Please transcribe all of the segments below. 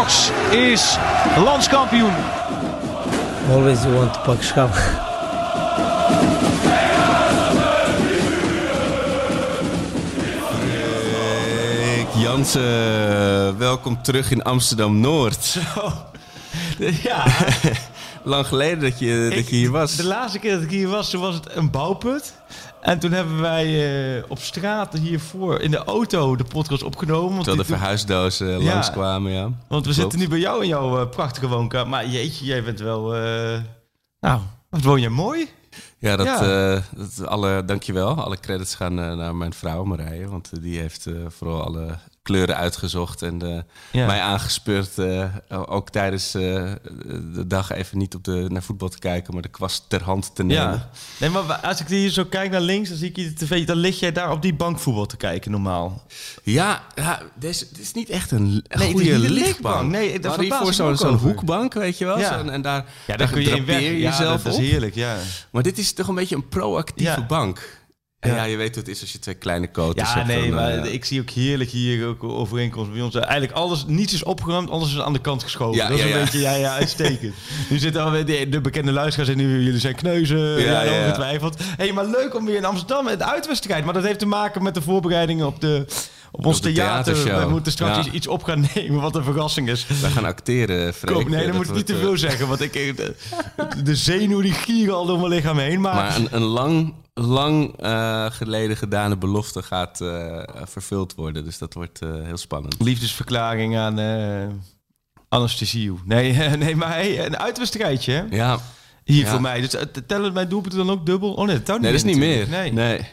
Ajax is landskampioen. Always you want to pak schap. Jansen, welkom terug in Amsterdam-Noord. Zo. Ja. Lang geleden dat je, dat Ik- je hier was. De laatste keer dat ik hier was, toen was het een bouwput. En toen hebben wij eh, op straat hiervoor in de auto de podcast opgenomen. Want, Terwijl de verhuisdozen Ja. langskwamen, ja. want we Klopt. zitten nu bij jou in jouw eh, prachtige woonkamer. Maar jeetje, jij bent wel... eh, nou, wat woon je mooi. Ja, dat, Ja. eh, dat alle, dankjewel. Alle credits gaan eh, naar mijn vrouw Marije. Want eh, die heeft eh, vooral alle kleuren uitgezocht en eh, Ja. mij aangespeurd. eh, ook tijdens eh, de dag even niet op de, naar voetbal te kijken, maar de kwast ter hand te nemen. Ja. Nee, maar als ik hier zo kijk naar links, dan zie ik je de tv. Dan lig jij daar op die bank voetbal te kijken normaal. Ja, ja dit, is, dit is niet echt een, een Nee, is goede lichtbank. Nee, hiervoor ik me zo'n hoekbank, weet je wel. Ja. Zo, en daar, Ja, daar kun je in weg. Ja, dat is heerlijk, ja. Maar dit is toch een beetje een proactieve Ja. bank. Ja. ja. je weet hoe het is als je twee kleine koters Ja, hebt. nee, dan, maar eh, ik zie ook heerlijk hier ook overeenkomst bij ons. Eigenlijk alles, niets is opgeruimd, alles is aan de kant geschoven. Ja, dat is een beetje, ja, ja, uitstekend. nu zitten alweer de, de bekende luisteraars en nu, jullie zijn kneuzen, ja, ongetwijfeld. hey, maar leuk om weer in Amsterdam, de uitwedstrijd. Maar dat heeft te maken met de voorbereidingen op de... Op ons Op de theater. theatershow. We moeten straks iets- op gaan nemen wat een verrassing is. Wij gaan acteren, Freek. Koop, nee, Eh, dan moet ik niet te veel eh, zeggen. Want ik, de, de zenuw die gieren al door mijn lichaam heen. Maar, Maar een, een lang, lang eh, geleden gedane belofte gaat eh, vervuld worden. Dus dat wordt eh, heel spannend. liefdesverklaring aan uh, anesthesie. Nee, nee, maar hey, een uitwedstrijdje? Ja, hier Ja. voor mij. Dus uh, tellen mijn doelpunten dan ook dubbel? Oh nee, dat nee, dat is niet meer. nee.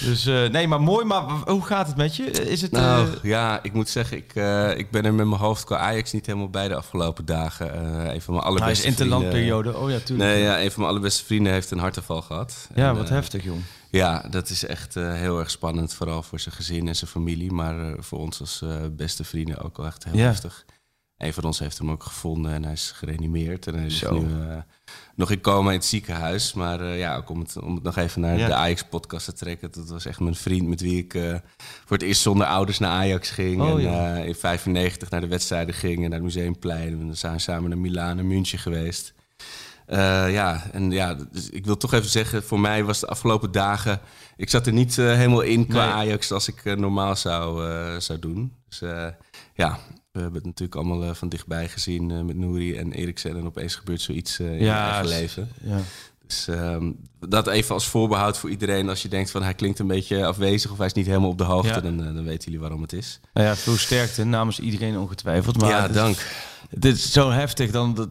Dus uh, nee, maar mooi. Maar hoe gaat het met je? Is het? Nou, eh, ja, ik moet zeggen, ik, eh, ik ben er met mijn hoofd qua Ajax niet helemaal bij de afgelopen dagen. Eh, een van mijn nou, is allerbeste interlandperiode. Oh ja, tuurlijk. Nee, ja, een van mijn allerbeste vrienden heeft een hartaanval gehad. Ja, En, wat eh, heftig, jong. Ja, dat is echt eh, heel erg spannend. Vooral voor zijn gezin en zijn familie. Maar eh, voor ons als eh, beste vrienden ook wel echt heel Ja. heftig. Een van ons heeft hem ook gevonden en hij is gereanimeerd. En hij is Zo. nu eh, nog in coma in het ziekenhuis. Maar eh, ja, ook om het, om het nog even naar Ja. de Ajax-podcast te trekken. Dat was echt mijn vriend met wie ik eh, voor het eerst zonder ouders naar Ajax ging. Oh, en ja. in 95 naar de wedstrijden ging en naar het Museumplein. En we zijn samen naar Milaan en München geweest. Ja, en ja, dus ik wil toch even zeggen, voor mij was de afgelopen dagen... Ik zat er niet helemaal in qua Nee. Ajax als ik normaal zou, zou doen. Dus ja, we hebben het natuurlijk allemaal eh, van dichtbij gezien eh, met Nouri en Eriksen. En opeens gebeurt zoiets eh, in je eigen leven. Ja. Dus ehm, dat even als voorbehoud voor iedereen. Als je denkt van hij klinkt een beetje afwezig of hij is niet helemaal op de hoogte, Ja. dan, dan weten jullie waarom het is. Nou ja, veel sterkte namens iedereen ongetwijfeld. Maar ja, dank. Dit is zo heftig. Dan, dat,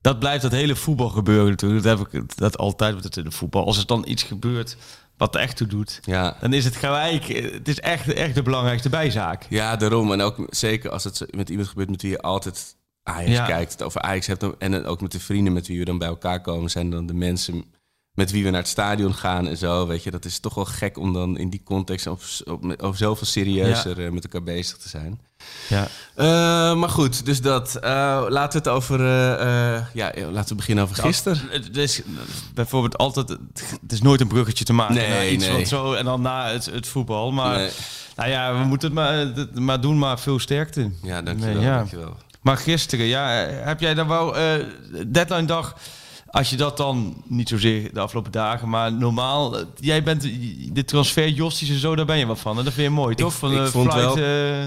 dat blijft dat hele voetbal gebeuren natuurlijk. Dat heb ik dat altijd met het in de voetbal. Als er dan iets gebeurt wat er echt toe doet, Ja. dan is het gelijk. Het is echt, echt de belangrijkste bijzaak. Ja, daarom. En ook zeker als het met iemand gebeurt met wie je altijd Ajax Ja. kijkt, het over Ajax hebt. dan- En ook met de vrienden met wie we dan bij elkaar komen, zijn dan de mensen met wie we naar het stadion gaan en zo. Weet je, dat is toch wel gek om dan in die context op, zoveel serieuzer eh, met elkaar bezig te zijn. Ja. Eh, maar goed, dus dat. Eh, laten we het over. ja, laten we beginnen over gisteren. Het is bijvoorbeeld altijd. Het is nooit een bruggetje te maken. Nee, naar iets nee. zo en dan na het, het voetbal. Maar Nee. nou ja, we moeten het maar, het maar doen, maar veel sterkte. Ja, dankjewel. Nee, ja. dankjewel. Maar gisteren, ja, heb jij dan wel deadline dag? Als je dat dan niet zozeer de afgelopen dagen, maar normaal, eh, jij bent de transfer Josties en zo, daar ben je wat van. En dat vind je mooi, toch? Van ik de vond flight, wel- eh,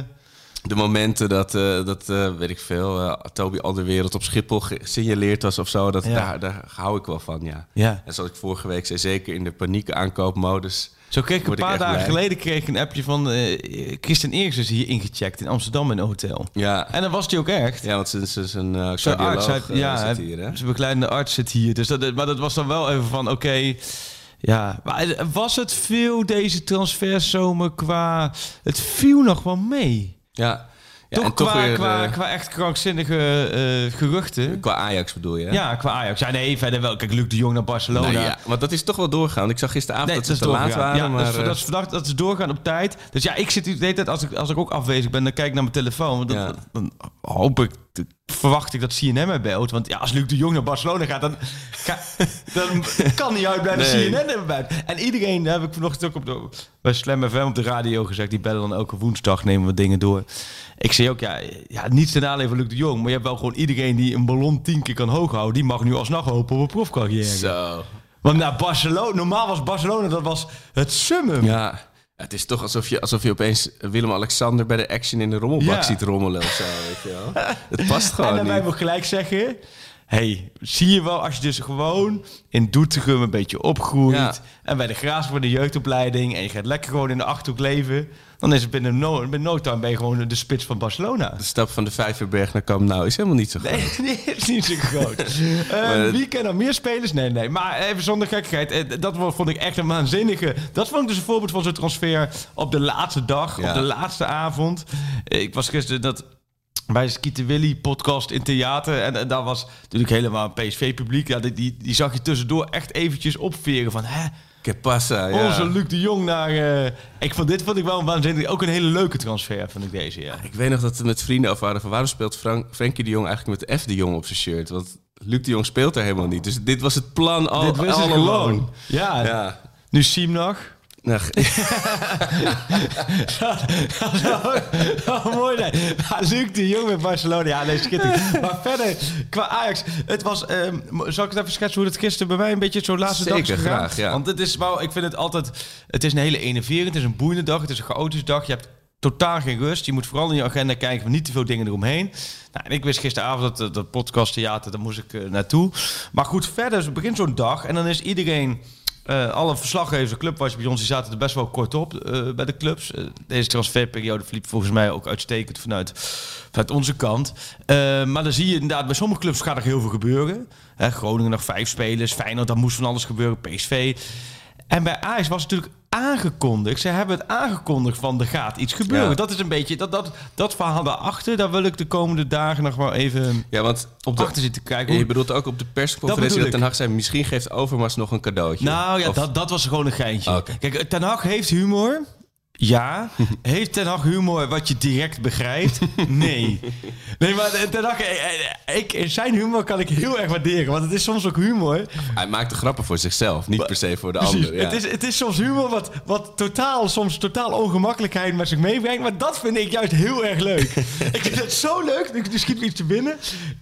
De momenten dat, eh, dat eh, weet ik veel, eh Toby Alderwereld op Schiphol gesignaleerd was of zo, dat, Ja. daar, daar hou ik wel van, ja. ja. En zoals ik vorige week zei, zeker in de paniek aankoopmodus. Zo kreeg ik een paar dagen blij. geleden kreeg ik een appje van eh Christian Eriksen is hier ingecheckt in Amsterdam in een hotel. Ja, En dan was hij ook echt. ja want zijn, zijn, zijn uh, arts, cardioloog eh, ja, zit hier, hè? zijn begeleidende arts zit hier. Dus dat, maar dat was dan wel even van, oké, ja. Maar was het veel deze transferzomer qua... Het viel nog wel mee. Ja. Toch, en toch qua, weer, qua, eh, qua echt krankzinnige eh, geruchten. Qua Ajax bedoel je? hè? Ja, qua Ajax. Ja, nee, verder wel. Kijk, Luc de Jong naar Barcelona. Nou ja, maar dat is toch wel doorgaan. Ik zag gisteravond Nee, dat ze te doorgaan. laat waren. Ja, maar, dat, is, eh, dat, is verdacht, dat is doorgaan op tijd. Dus ja, ik zit de hele tijd, als ik, als ik ook afwezig ben, dan kijk ik naar mijn telefoon. Want Ja. dan, dan hoop ik, verwacht ik dat CNN mij belt. Want ja, als Luc de Jong naar Barcelona gaat, dan, ga- dan kan niet uitblijven Nee. CNN belt. En iedereen, daar heb ik vanochtend ook op de, bij Slam FM op de radio gezegd, die bellen dan elke woensdag, nemen we dingen door. Ik zei ook, ja, ja niet ten aanleiding van Luc de Jong, maar je hebt wel gewoon iedereen die een ballon tien keer kan hoog houden, die mag nu alsnog hopen op een profcarrière. Zo. Want naar Barcelona, normaal was Barcelona, dat was het summum. Ja. Het is toch alsof je, alsof je opeens Willem-Alexander bij de action in de rommelbak Ja. ziet rommelen of zo. Weet je wel. Het past En gewoon daarbij niet. wil ik gelijk zeggen... hey, zie je wel, als je dus gewoon in Doetinchem een beetje opgroeit... Ja. en bij de Graas voor de jeugdopleiding... en je gaat lekker gewoon in de Achterhoek leven... dan is het binnen no, binnen no time ben je gewoon de spits van Barcelona. De stap van de Vijverberg naar Camp Nou is helemaal niet zo groot. Nee, die is niet zo groot. Maar- wie kennen nog meer spelers? Nee, nee. Maar even zonder gekkigheid. eh, Dat vond ik echt een waanzinnige... Dat vond ik dus een voorbeeld van zo'n transfer op de laatste dag. Ja. Op de laatste avond. Ik was gisteren dat... Bij de Skieten Willy podcast in theater. En, en daar was natuurlijk helemaal een PSV-publiek. Ja, die, die, die zag je tussendoor echt eventjes opveren van... Hè, Que ja. onze Luc de Jong naar... eh, ik vond dit vond ik wel een waanzinnig... Ook een hele leuke transfer, vond ik deze, ja. Ik weet nog dat we met vrienden over waren van waarom speelt Frank, Frenkie de Jong eigenlijk met F de Jong op zijn shirt? Want Luc de Jong speelt er helemaal niet. Dus dit was het plan al, Dit ik along. gewoon. Ja, Ja. nu Siem nog. Nou, oh, mooi nee. Ja, Luc de Jong met Barcelona. Ja, nee, schitterend. Maar verder, qua Ajax. Het was, ehm, zal ik het even schetsen hoe het gisteren bij mij een beetje zo'n laatste dag is gegaan? graag, ja. Want het is wel, ik vind het altijd, het is een hele enerverend, het is een boeiende dag, het is een chaotische dag. Je hebt totaal geen rust. Je moet vooral in je agenda kijken van niet te veel dingen eromheen. Nou, en ik wist gisteravond dat dat podcasttheater, daar moest ik eh, naartoe. Maar goed, verder het begint zo'n dag en dan is iedereen... eh, alle verslaggevers, de clubwatch bij ons, die zaten er best wel kort op eh, bij de clubs. Eh, deze transferperiode verliep volgens mij ook uitstekend vanuit, vanuit onze kant. Maar dan zie je inderdaad, bij sommige clubs gaat er heel veel gebeuren. Groningen nog vijf spelers, Feyenoord, daar moest van alles gebeuren, PSV. En bij Ajax was het natuurlijk aangekondigd. Ze hebben het aangekondigd van er gaat iets gebeuren. Ja. Dat is een beetje, dat, dat, dat verhaal daarachter, daar wil ik de komende dagen nog wel even ja, want op de, achter zitten kijken. je bedoelt ook op de Dat persconferentie dat, ik. Ten Hag zei... misschien geeft Overmars nog een cadeautje. Nou ja, Of- dat, dat was gewoon een geintje. Oké. Kijk, Ten Hag heeft humor. Ja. Heeft Ten Hag humor wat je direct begrijpt? Nee. Nee, maar Ten Hag, eh, ik, zijn humor kan ik heel erg waarderen. Want het is soms ook humor. Hij maakt de grappen voor zichzelf, niet per se voor de Precies. ander. Ja. Het, is, het is soms humor wat, wat totaal, soms totaal ongemakkelijkheid met zich meebrengt. Maar dat vind ik juist heel erg leuk. ik vind het zo leuk. Nu nu schiet me iets te binnen.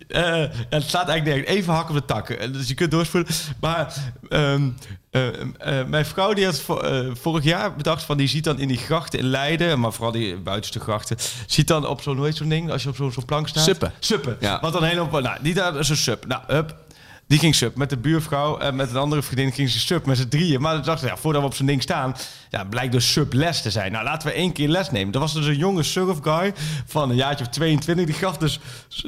Eh, het staat eigenlijk nergens. Even hak op de takken. Eh, Dus je kunt doorspoelen. Maar ehm, eh, eh, mijn vrouw die had vo- eh, vorig jaar bedacht van... die ziet dan in die grachten in Leiden... maar vooral die buitenste grachten... ziet dan op zo'n, zo'n ding? Als je op zo'n plank staat. Suppen. Suppen. Ja. Want dan helemaal... Nou, die daar is een sup. Nou, up. Die ging sub met de buurvrouw en met een andere vriendin ging ze sub met z'n drieën. Maar dan dachten we, ja, voordat we op zo'n ding staan, ja, blijkt dus sub les te zijn. Nou, laten we één keer les nemen. Er was dus een jonge surf guy van een jaartje of 22. Die gaf dus,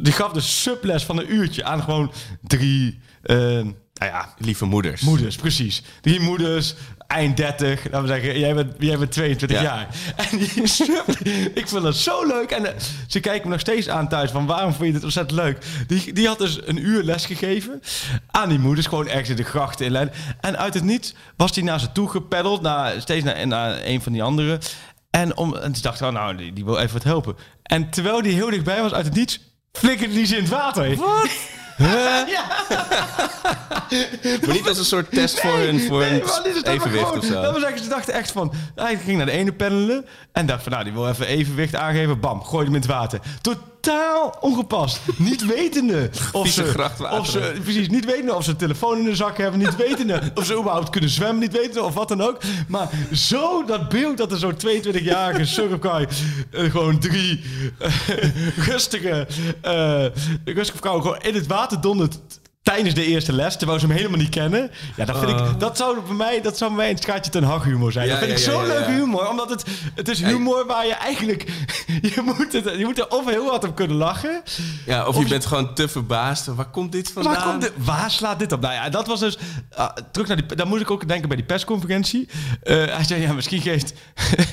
die gaf dus subles van een uurtje aan gewoon drie, eh, nou ja, Lieve moeders. moeders, precies. Drie moeders, eind 30. Laten we zeggen, jij bent, jij bent 22 Ja. jaar. En die ik vind dat zo leuk. En eh, ze kijken me nog steeds aan thuis van waarom vind je dit ontzettend leuk. Die, die had dus een uur les gegeven aan die moeders. Gewoon ergens in de grachten in Leiden. En uit het niets was die naar ze toe gepeddeld. Naar, steeds naar, naar een van die anderen. En, om, en ze dacht, oh, nou, die, die wil even wat helpen. En terwijl die heel dichtbij was, uit het niets, flikkerde die ze in het water. Wat? Maar niet als een soort test voor hun, voor hun Nee, evenwicht gewoon- of zo. Dat wil zeggen, ze dachten echt van... Hij ging naar de ene pendelen en dacht van... Nou, die wil even evenwicht aangeven. Bam, gooi hem in het water. Totaal ongepast. niet wetende of ze, of ze... Precies, niet wetende of ze een telefoon in de zak hebben. Niet wetende of ze überhaupt kunnen zwemmen. Niet wetende of wat dan ook. Maar zo dat beeld dat er zo'n 22-jarige surfguy... eh, gewoon drie eh, rustige, eh rustige vrouwen gewoon in het water dondert tijdens de eerste les, terwijl ze hem helemaal niet kennen. Ja, dat vind ik, dat zou bij mij, dat zou bij mij een ten hag humor zijn. Ja, dat vind ik zo'n leuke ja. humor, omdat het, het is humor waar je eigenlijk, je moet, het, je moet er of heel hard op kunnen lachen, Ja, of, Of- je bent gewoon te verbaasd. Waar komt dit vandaan? Waar, komt waar slaat dit op? Nou ja, dat was dus... ah, terug naar die... Daar moest ik ook denken bij die persconferentie. Eh, hij zei, ja, misschien geeft...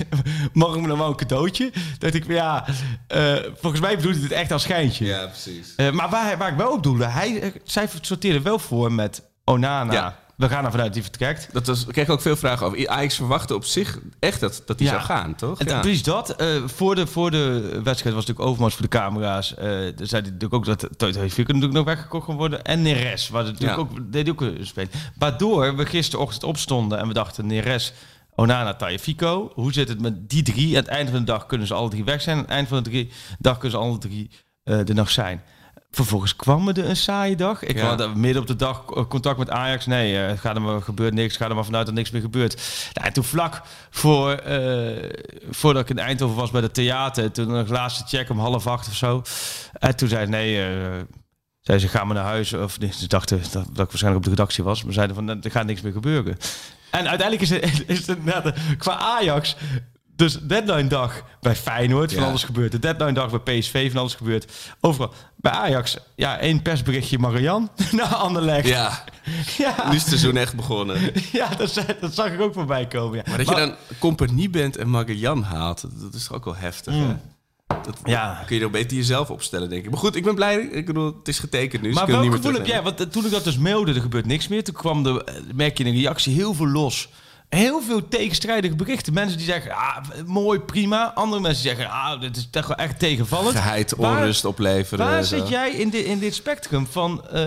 mag ik me nog wel een cadeautje? dacht ik, ja... eh, volgens mij bedoelt hij het echt als schijntje. Ja, precies. Eh, maar waar, waar ik wel op doelde... Hij, zij sorteerde wel voor met Onana. Ja. We gaan ervan uit hij vertrekt. Dat was, ik kreeg ook veel vragen over. Ajax verwachtte op zich echt dat, dat die Ja. zou gaan, toch? En Ja. Precies dat. Eh, voor, de, voor de wedstrijd was natuurlijk Overmars voor de camera's. Er zei hij natuurlijk ook dat Toyota natuurlijk nog weggekocht kan worden. En Neres, waar het natuurlijk Ja. ook, deed ook een spelen. Waardoor we gisterochtend opstonden en we dachten Neres, Onana, Tagliafico. Hoe zit het met die drie? Aan het einde van de dag kunnen ze alle drie weg zijn. Aan het eind van de drie, dag kunnen ze alle drie eh, er nog zijn. Vervolgens kwam er een saaie dag. Ik Ja. had eh, midden op de dag eh, contact met Ajax. Nee, eh, gaat er maar, gebeurt niks. Ga er maar vanuit dat niks meer gebeurt. Nou, en toen vlak voor, voordat ik in Eindhoven was bij de theater... toen een laatste check om half acht of zo. En toen zei ze, nee... eh, zei ze, ga maar naar huis. Of nee, ze dachten dat, dat ik waarschijnlijk op de redactie was. Maar zeiden van, er gaat niks meer gebeuren. En uiteindelijk is het, is het qua Ajax... Dus deadline dag bij Feyenoord, van Ja. alles gebeurt. De deadline dag bij PSV, van alles gebeurt. Overal. Bij Ajax, ja, één persberichtje Marian naar Anderlecht. Ja, ja, nu is het seizoen echt begonnen. ja dat, dat zag ik ook voorbij komen. Ja. Maar dat je dan compagnie bent en Magajan haalt, dat, dat is toch ook wel heftig, hè? Dat, Mm. Ja. kun je dan beter jezelf opstellen, denk ik. Maar goed, ik ben blij. Ik bedoel, het is getekend nu. dus Maar kan welk gevoel heb jij? Want eh, toen ik dat dus mailde, er gebeurt niks meer. Toen kwam de, eh, merk je in de reactie heel veel los. Heel veel tegenstrijdige berichten. Mensen die zeggen, ah, mooi, prima. Andere mensen zeggen, ah, dit is toch wel echt tegenvallend. Geheid, Waar- onrust opleveren. Waar zit jij in, dit in dit spectrum van eh,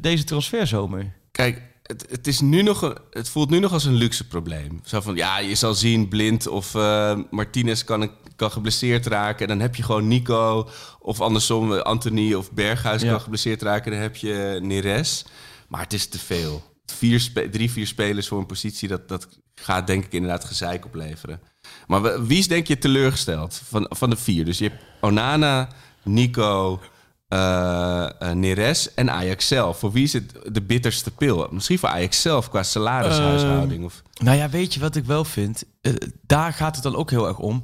deze transferzomer? Kijk, het, het, is nu nog een, het voelt nu nog als een luxe probleem. Zo van, ja, je zal zien, Blind of eh, Martinez kan, kan geblesseerd raken. En dan heb je gewoon Nico. Of andersom, eh, Anthony of Berghuis Ja. kan geblesseerd raken. Dan heb je Neres. Maar het is te veel. Vier drie, vier spelers voor een positie, dat, dat gaat denk ik inderdaad gezeik opleveren. Maar wie is denk je teleurgesteld van, van de vier? Dus je hebt Onana, Nico, eh, eh, Neres en Ajax zelf. Voor wie is het de bitterste pil? Misschien voor Ajax zelf qua salarishuishouding. of... Nou ja, weet je wat ik wel vind? Eh, daar gaat het dan ook heel erg om.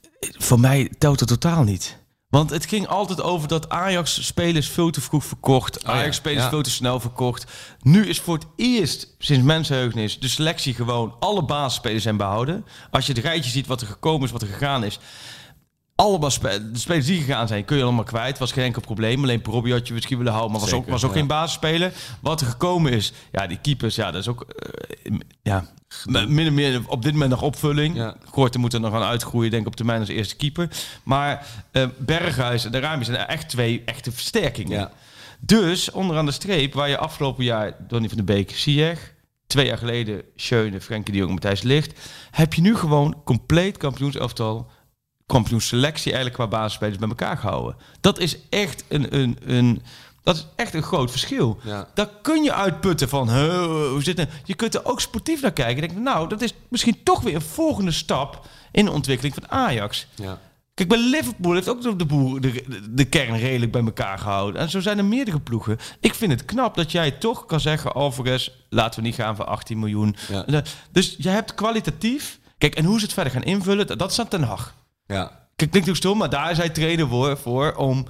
Eh, Voor mij telt het totaal niet. Want het ging altijd over dat Ajax spelers veel te vroeg verkocht. ja, Ajax spelers ja. veel te snel verkocht. Nu is voor het eerst sinds mensenheugenis de selectie gewoon... alle basisspelers zijn behouden. Als je het rijtje ziet wat er gekomen is, wat er gegaan is... Allemaal spe- de spelers die gegaan zijn, kun je allemaal kwijt. Was geen enkel probleem. Alleen Robbie had je misschien willen houden, maar was ook, was ook ja. geen basisspeler. Wat er gekomen is, ja, die keepers, ja, dat is ook, eh, ja, min of meer op dit moment nog opvulling. Ja. Gorten moet er nog aan uitgroeien, denk ik op termijn als eerste keeper. Maar eh, Berghuis en de Rami zijn echt twee echte versterkingen. Ja. Dus onderaan de streep, waar je afgelopen jaar Donny van de Beek, Ziyech, twee jaar geleden Schöne, Frenkie de Jong, Matthijs Licht, heb je nu gewoon compleet kampioenselftal kampioensselectie eigenlijk qua basisspelers bij elkaar gehouden. Dat is echt een, een, een, dat is echt een groot verschil. Ja. Daar kun je uitputten van, "Huh, hoe zit het? Je kunt er ook sportief naar kijken. en Denk, nou, dat is misschien toch weer een volgende stap in de ontwikkeling van Ajax. Ja. Kijk, bij Liverpool heeft ook de, boer, de, de kern redelijk bij elkaar gehouden. En zo zijn er meerdere ploegen. Ik vind het knap dat jij toch kan zeggen... Alvarez, laten we niet gaan voor 18 miljoen. Ja. Dus je hebt kwalitatief... Kijk, en hoe ze het verder gaan invullen, dat dat staat ten Hag. Ja. Klinkt natuurlijk stom, maar daar is hij trainer voor, voor om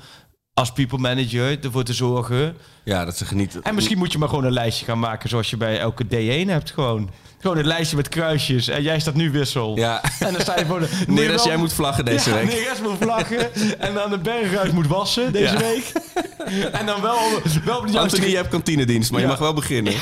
als people manager ervoor te zorgen. ja, dat ze genieten. En misschien moet je maar gewoon een lijstje gaan maken zoals je bij elke D1 hebt gewoon. Gewoon een lijstje met kruisjes en jij staat nu wissel. Ja. En dan sta je voor de... Neres, jij moet vlaggen deze ja, week. Neres moet vlaggen en dan de Berghuis moet wassen deze Ja. week. En dan wel, wel op de juiste... Anthony, je hebt kantinedienst, maar Ja. je mag wel beginnen.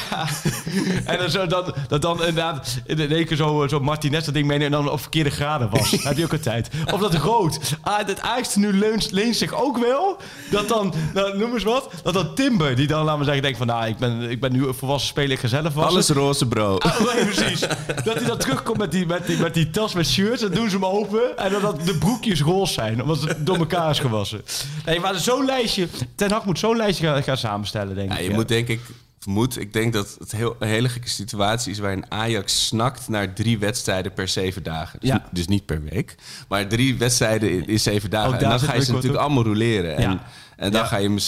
En dan zo, dan, dat dan inderdaad in één keer zo, zo Martinez dat ding meenemen en dan op verkeerde graden was. heb je ook een tijd. Of dat rood. Ah, het Ajax nu leent, leent zich ook wel. Dat dan, nou, noem eens wat. Dat dan Timber, die dan, laten we zeggen, denkt van... Nou, ik ben, ik ben nu een volwassen speler, ik ga zelf wassen. Alles roze, bro. Ah, precies. Dat hij dan terugkomt met die, met, die, met die tas met shirts. Dan doen ze hem open. En dan dat de broekjes roze zijn. Omdat het door elkaar is gewassen. Nee, maar zo'n lijstje... Ten Hag moet zo'n lijstje gaan, gaan samenstellen, denk Ja, ik. je moet denk ik, moet, ik denk dat het heel, een hele gekke situatie is waarin Ajax snakt naar drie wedstrijden per zeven dagen. Dus, Ja. niet- dus niet per week, maar drie wedstrijden in, in zeven dagen. En dan ga je ze natuurlijk allemaal roleren. En, Ja. en dan ga je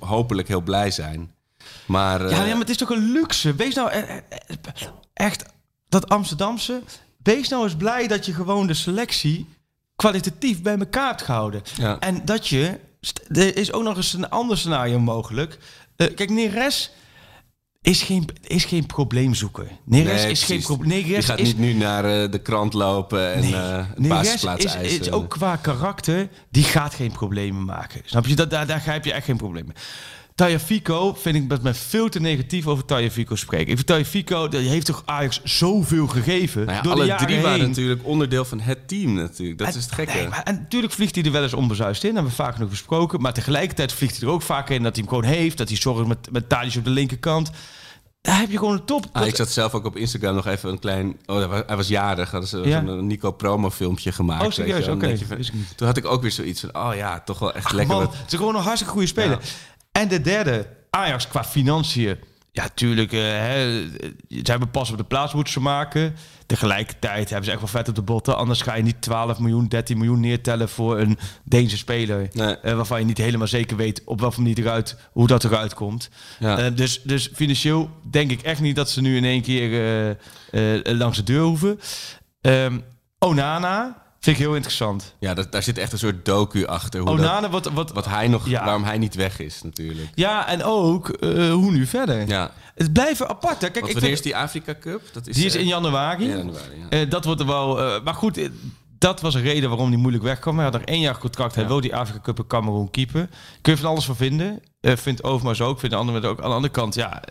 hopelijk heel blij zijn. Maar, eh, Ja, ja, maar het is toch een luxe. Wees nou eh, eh, eh, echt dat Amsterdamse. Wees nou eens blij dat je gewoon de selectie kwalitatief bij elkaar hebt gehouden. Ja. En dat je. Er is ook nog eens een ander scenario mogelijk. Eh, kijk, Neres is geen, is geen probleemzoeker. Neres nee, is geen probleem. Neres gaat is niet nu naar eh, de krant lopen en Nee, Neres basisplaats is, eisen. is ook qua karakter, die gaat geen problemen maken. Snap je? Dat, daar, daar heb je echt geen problemen. Tagliafico vind ik dat men veel te negatief over Tagliafico spreken. Ik vind Tagliafico, die heeft toch Ajax zoveel gegeven Nou ja, door de alle drie waren natuurlijk onderdeel van het team natuurlijk. Dat is het gekke. Nee, maar, en natuurlijk vliegt hij er wel eens onbezuist in. Dat hebben we vaak nog besproken. Maar tegelijkertijd vliegt hij er ook vaak in dat hij hem gewoon heeft. Dat hij zorgt met, met op de linkerkant. Daar heb je gewoon een top. Ah, ik zat zelf ook op Instagram nog even een klein... Oh, hij was, jarig. Hadden ze Ja. een Nico promo filmpje gemaakt. Oh, serieus? Oké. Toen had ik ook weer zoiets van... Oh ja, toch wel echt lekker. Man, het is gewoon een hartstikke goede speler. Ja. En de derde, Ajax qua financiën. Ja, tuurlijk. eh, hè, ze hebben pas op de plaats moeten ze maken. Tegelijkertijd hebben ze echt wel vet op de botten. Anders ga je niet 12 miljoen, 13 miljoen neertellen voor een Deense speler. Nee. eh, waarvan je niet helemaal zeker weet op welke manier eruit, hoe dat eruit komt. Ja. Eh, dus, dus financieel denk ik echt niet dat ze nu in één keer langs de deur hoeven. Ehm, Onana vind ik heel interessant. Ja, dat, daar zit echt een soort docu achter. Hoe dat, Onana, wat, wat, wat hij nog... Ja. Waarom hij niet weg is natuurlijk. Ja, en ook eh, hoe nu verder. Ja. Het blijven apart. Hè. Kijk, Want ik wanneer vind, is die Afrika Cup? Dat is, die is eh, in januari. januari, ja. Eh, dat wordt er wel. maar goed, dat was een reden waarom hij moeilijk wegkwam. Hij had nog één jaar contract. Hij Ja. wil die Afrika Cup in Cameroen keeper. Kun je van alles van vinden. Vindt Overmars ook. Vindt de anderen ook. Aan de andere kant, ja.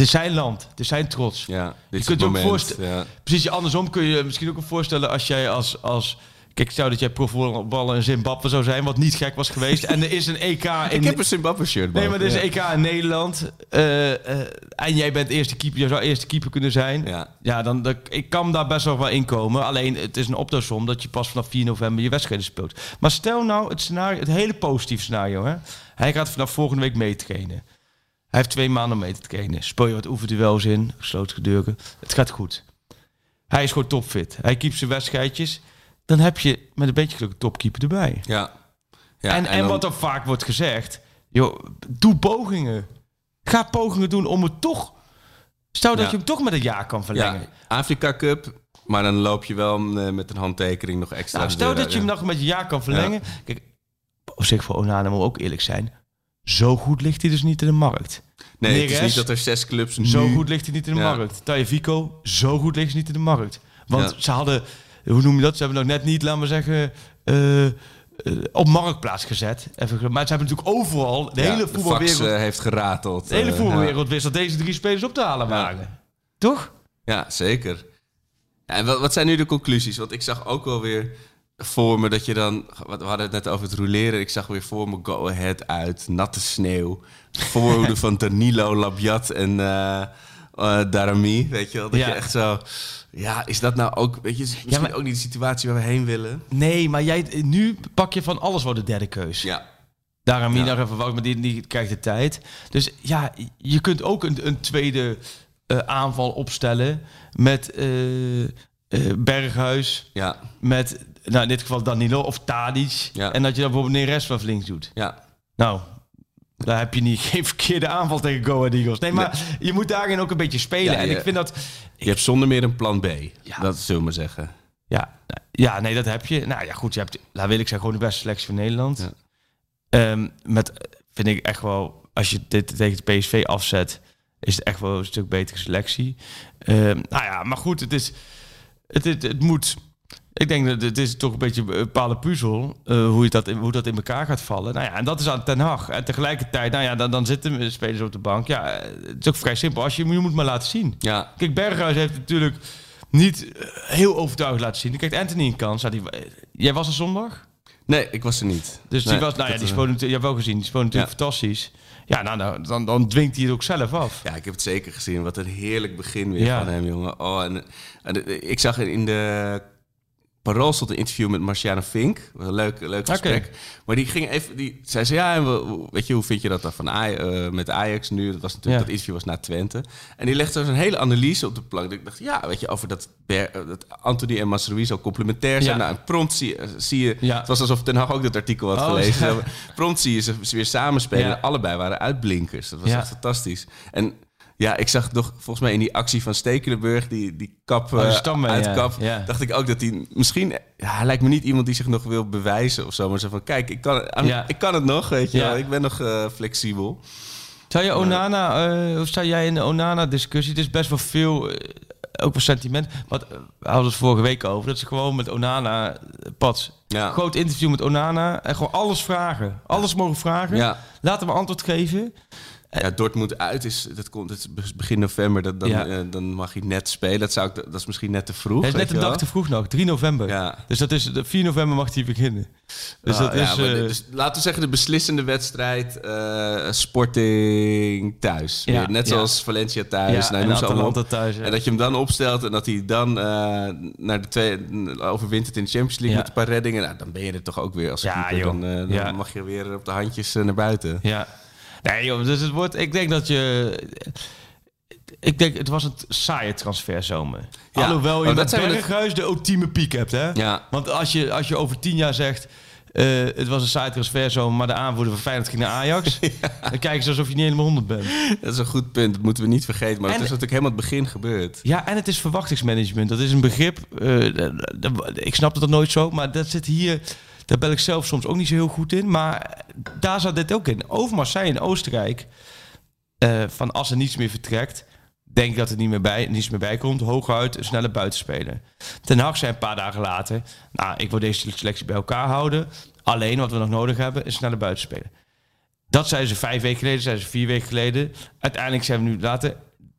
Is zijn land. Is zijn trots. Ja, dit Je is kunt je ook moment. voorstellen- Ja. Precies, andersom kun je je misschien ook voorstellen als jij als... als Kijk, stel dat jij profvoetballer in Zimbabwe zou zijn, wat niet gek was geweest. En er is een EK in... Ik heb een Zimbabwe shirt. Nee, maar er is een EK in Nederland. eh, eh, en jij bent eerste keeper. Jij zou eerste keeper kunnen zijn. Ja. Ja, dan, ik kan daar best wel wel in komen. Alleen, het is een optelsom dat je pas vanaf 4 november je wedstrijden speelt. Maar stel nou het scenario, het hele positieve scenario. Hè? Hij gaat vanaf volgende week mee trainen. Hij heeft twee maanden om mee te trainen. Speel je wat oefenduels in, gesloten deuren. Het gaat goed. Hij is gewoon topfit. Hij keept zijn wedstrijdjes. Dan heb je met een beetje geluk een topkeeper erbij. Ja. ja en en, dan- wat er vaak wordt gezegd, joh, doe pogingen. Ga pogingen doen om het toch. Stel dat Ja. je hem toch met een jaar kan verlengen. Ja, Afrika Cup. Maar dan loop je wel eh, met een handtekening nog extra. Nou, stel dat je hem nog met een jaar kan verlengen. Kijk, op zich voor Onana moet ook eerlijk zijn. Zo goed ligt hij dus niet in de markt. Nee, het is niet dat er zes clubs nu... Zo goed ligt hij niet in de Ja. markt. Tagliafico, zo goed ligt hij niet in de markt. Want Ja. ze hadden, hoe noem je dat? Ze hebben nog net niet, laten we zeggen, eh, eh, op marktplaats gezet. Even, maar ze hebben natuurlijk overal, de Ja, hele de voetbalwereld... eh, heeft gerateld. De hele eh, voetbalwereld wist dat deze drie spelers op te halen waren. Toch? Ja, ja zeker. Ja, en wat, wat zijn nu de conclusies? Want ik zag ook wel weer voor me dat je dan... wat- We hadden het net over het roleren. Ik zag weer voor me Go Ahead uit, natte sneeuw. Voorhoede van Danilo, Labiat en eh, Darami. Weet je wel? Dat Ja. je echt zo... Ja, is dat nou ook... Weet je, is misschien maar- ook niet de situatie waar we heen willen? Nee, maar jij, nu pak je van alles voor de derde keus. Ja. Daarom Ja. nog even wacht, maar die, die krijgt de tijd. Dus ja, je kunt ook een, een tweede eh, aanval opstellen met Berghuis, Ja, met nou, in dit geval Danilo of Tadic. Ja. En dat je dan bijvoorbeeld Neres van links doet. ja. Nou, daar heb je niet geen verkeerde aanval tegen Go Ahead Eagles. Nee, maar je moet daarin ook een beetje spelen. Ja, en je- ik vind dat... Je hebt zonder meer een plan B. Ja. Dat zullen we maar zeggen. Ja, ja, nee, dat heb je. Nou ja, goed, je hebt, laat wil ik zeggen, gewoon de beste selectie van Nederland. Ja. Ehm, met, vind ik echt wel, als je dit tegen de PSV afzet, is het echt wel een stuk betere selectie. Ehm, nou ja, maar goed, het is, het, het, het moet, ik denk dat het is toch een beetje een bepaalde puzzel, eh, hoe, je dat in, hoe dat in elkaar gaat vallen. Nou ja, en dat is aan Ten Hag. En tegelijkertijd, nou ja, dan, dan zitten de spelers op de bank. Ja, het is ook vrij simpel. Als je, je moet maar laten zien. Ja, Kijk, Berghuis heeft natuurlijk niet eh, heel overtuigend laten zien. Krijgt Anthony een kans. Ja, die, jij was er zondag? nee, ik was er niet. Dus Nee, die was, nou ja, die eh, speelde natuurlijk, je hebt wel gezien, die speelde natuurlijk fantastisch. Ja, nou, nou dan, dan dwingt hij het ook zelf af. Ja, ik heb het zeker gezien. Wat een heerlijk begin weer Ja. van hem, jongen. Oh, en, en, ik zag in de Parool stond een interview met Marciana Fink. Een leuk, leuk gesprek. Maar die ging even... Die, zij zei, ja, en we- weet je, hoe vind je dat dan van Aj- eh, met Ajax nu? Dat, was natuurlijk, Ja. dat interview was na Twente. En die legde zo'n hele analyse op de plank. Ik dacht, ja, weet je, over dat, eh, dat Anthony en Masrui zo complementair zijn. Ja. Nou, en prompt zie, eh, zie je... Ja. Het was alsof Ten Hag ook dat artikel had Oh, gelezen. Prompt zie je ze, ze weer samenspelen. Allebei waren uitblinkers. Dat was Ja. echt fantastisch. En ja, ik zag toch volgens mij in die actie van Stekelenburg, die, die kap Oh, eh, stammen, ja. uitkap, Ja. dacht ik ook dat hij misschien... Ja, hij lijkt me niet iemand die zich nog wil bewijzen of zo. Maar zo van, kijk, ik kan, Ja. ik kan het nog, weet je wel. Ik ben nog eh, flexibel. Zou je Onana, eh, of sta jij in de Onana-discussie? Het is best wel veel, eh, ook sentiment. Wat eh, we hadden het vorige week over. Dat ze gewoon met Onana, eh, Pats, Ja. groot interview met Onana. En gewoon alles vragen. Alles mogen vragen. Ja. Laten we antwoord geven. Ja, Dortmund uit is, dat komt, het is begin november, dat, dan, Ja. eh, dan mag hij net spelen. Dat, zou ik, dat is misschien net te vroeg. Hij is net een dag te vroeg nog, 3 november. Ja. Dus dat is, de 4 november mag hij beginnen. Dus Ah, dat ja, is... eh, dus laten we zeggen de beslissende wedstrijd eh, Sporting thuis. Weer, net zoals Valencia thuis. nou, en allemaal thuis. En dat je hem dan opstelt en dat hij dan eh, naar de twee overwint het in de Champions League met een paar reddingen. Nou, dan ben je er toch ook weer als Ja, keeper. Dan, eh, dan mag je weer op de handjes eh, naar buiten. Ja. Nee, joh, dus het wordt. Ik denk dat je. Ik denk, het was een saaie transferzomer. Ja, Alhoewel je met Berghuis de ultieme piek hebt, hè? Ja. Want als je, als je over tien jaar zegt... eh, het was een saaie transferzomer, maar de aanvoerder van Feyenoord ging naar Ajax... dan kijken ze alsof je niet helemaal honderd bent. Dat is een goed punt. Dat moeten we niet vergeten. Maar het is natuurlijk helemaal het begin gebeurd. Ja, en het is verwachtingsmanagement. Dat is een begrip. eh, ik snap dat nooit zo, maar dat zit hier. Daar ben ik zelf soms ook niet zo heel goed in. Maar daar zat dit ook in. Overmars zei in Oostenrijk. eh, van als er niets meer vertrekt. Denk ik dat er niet meer bij, niets meer bij komt. Hooguit een snelle buitenspeler. Ten Hag zei een paar dagen later. Nou, ik wil deze selectie bij elkaar houden. Alleen wat we nog nodig hebben is snelle buitenspeler. Dat zeiden ze vijf weken geleden, zeiden ze vier weken geleden. Uiteindelijk zijn we nu later.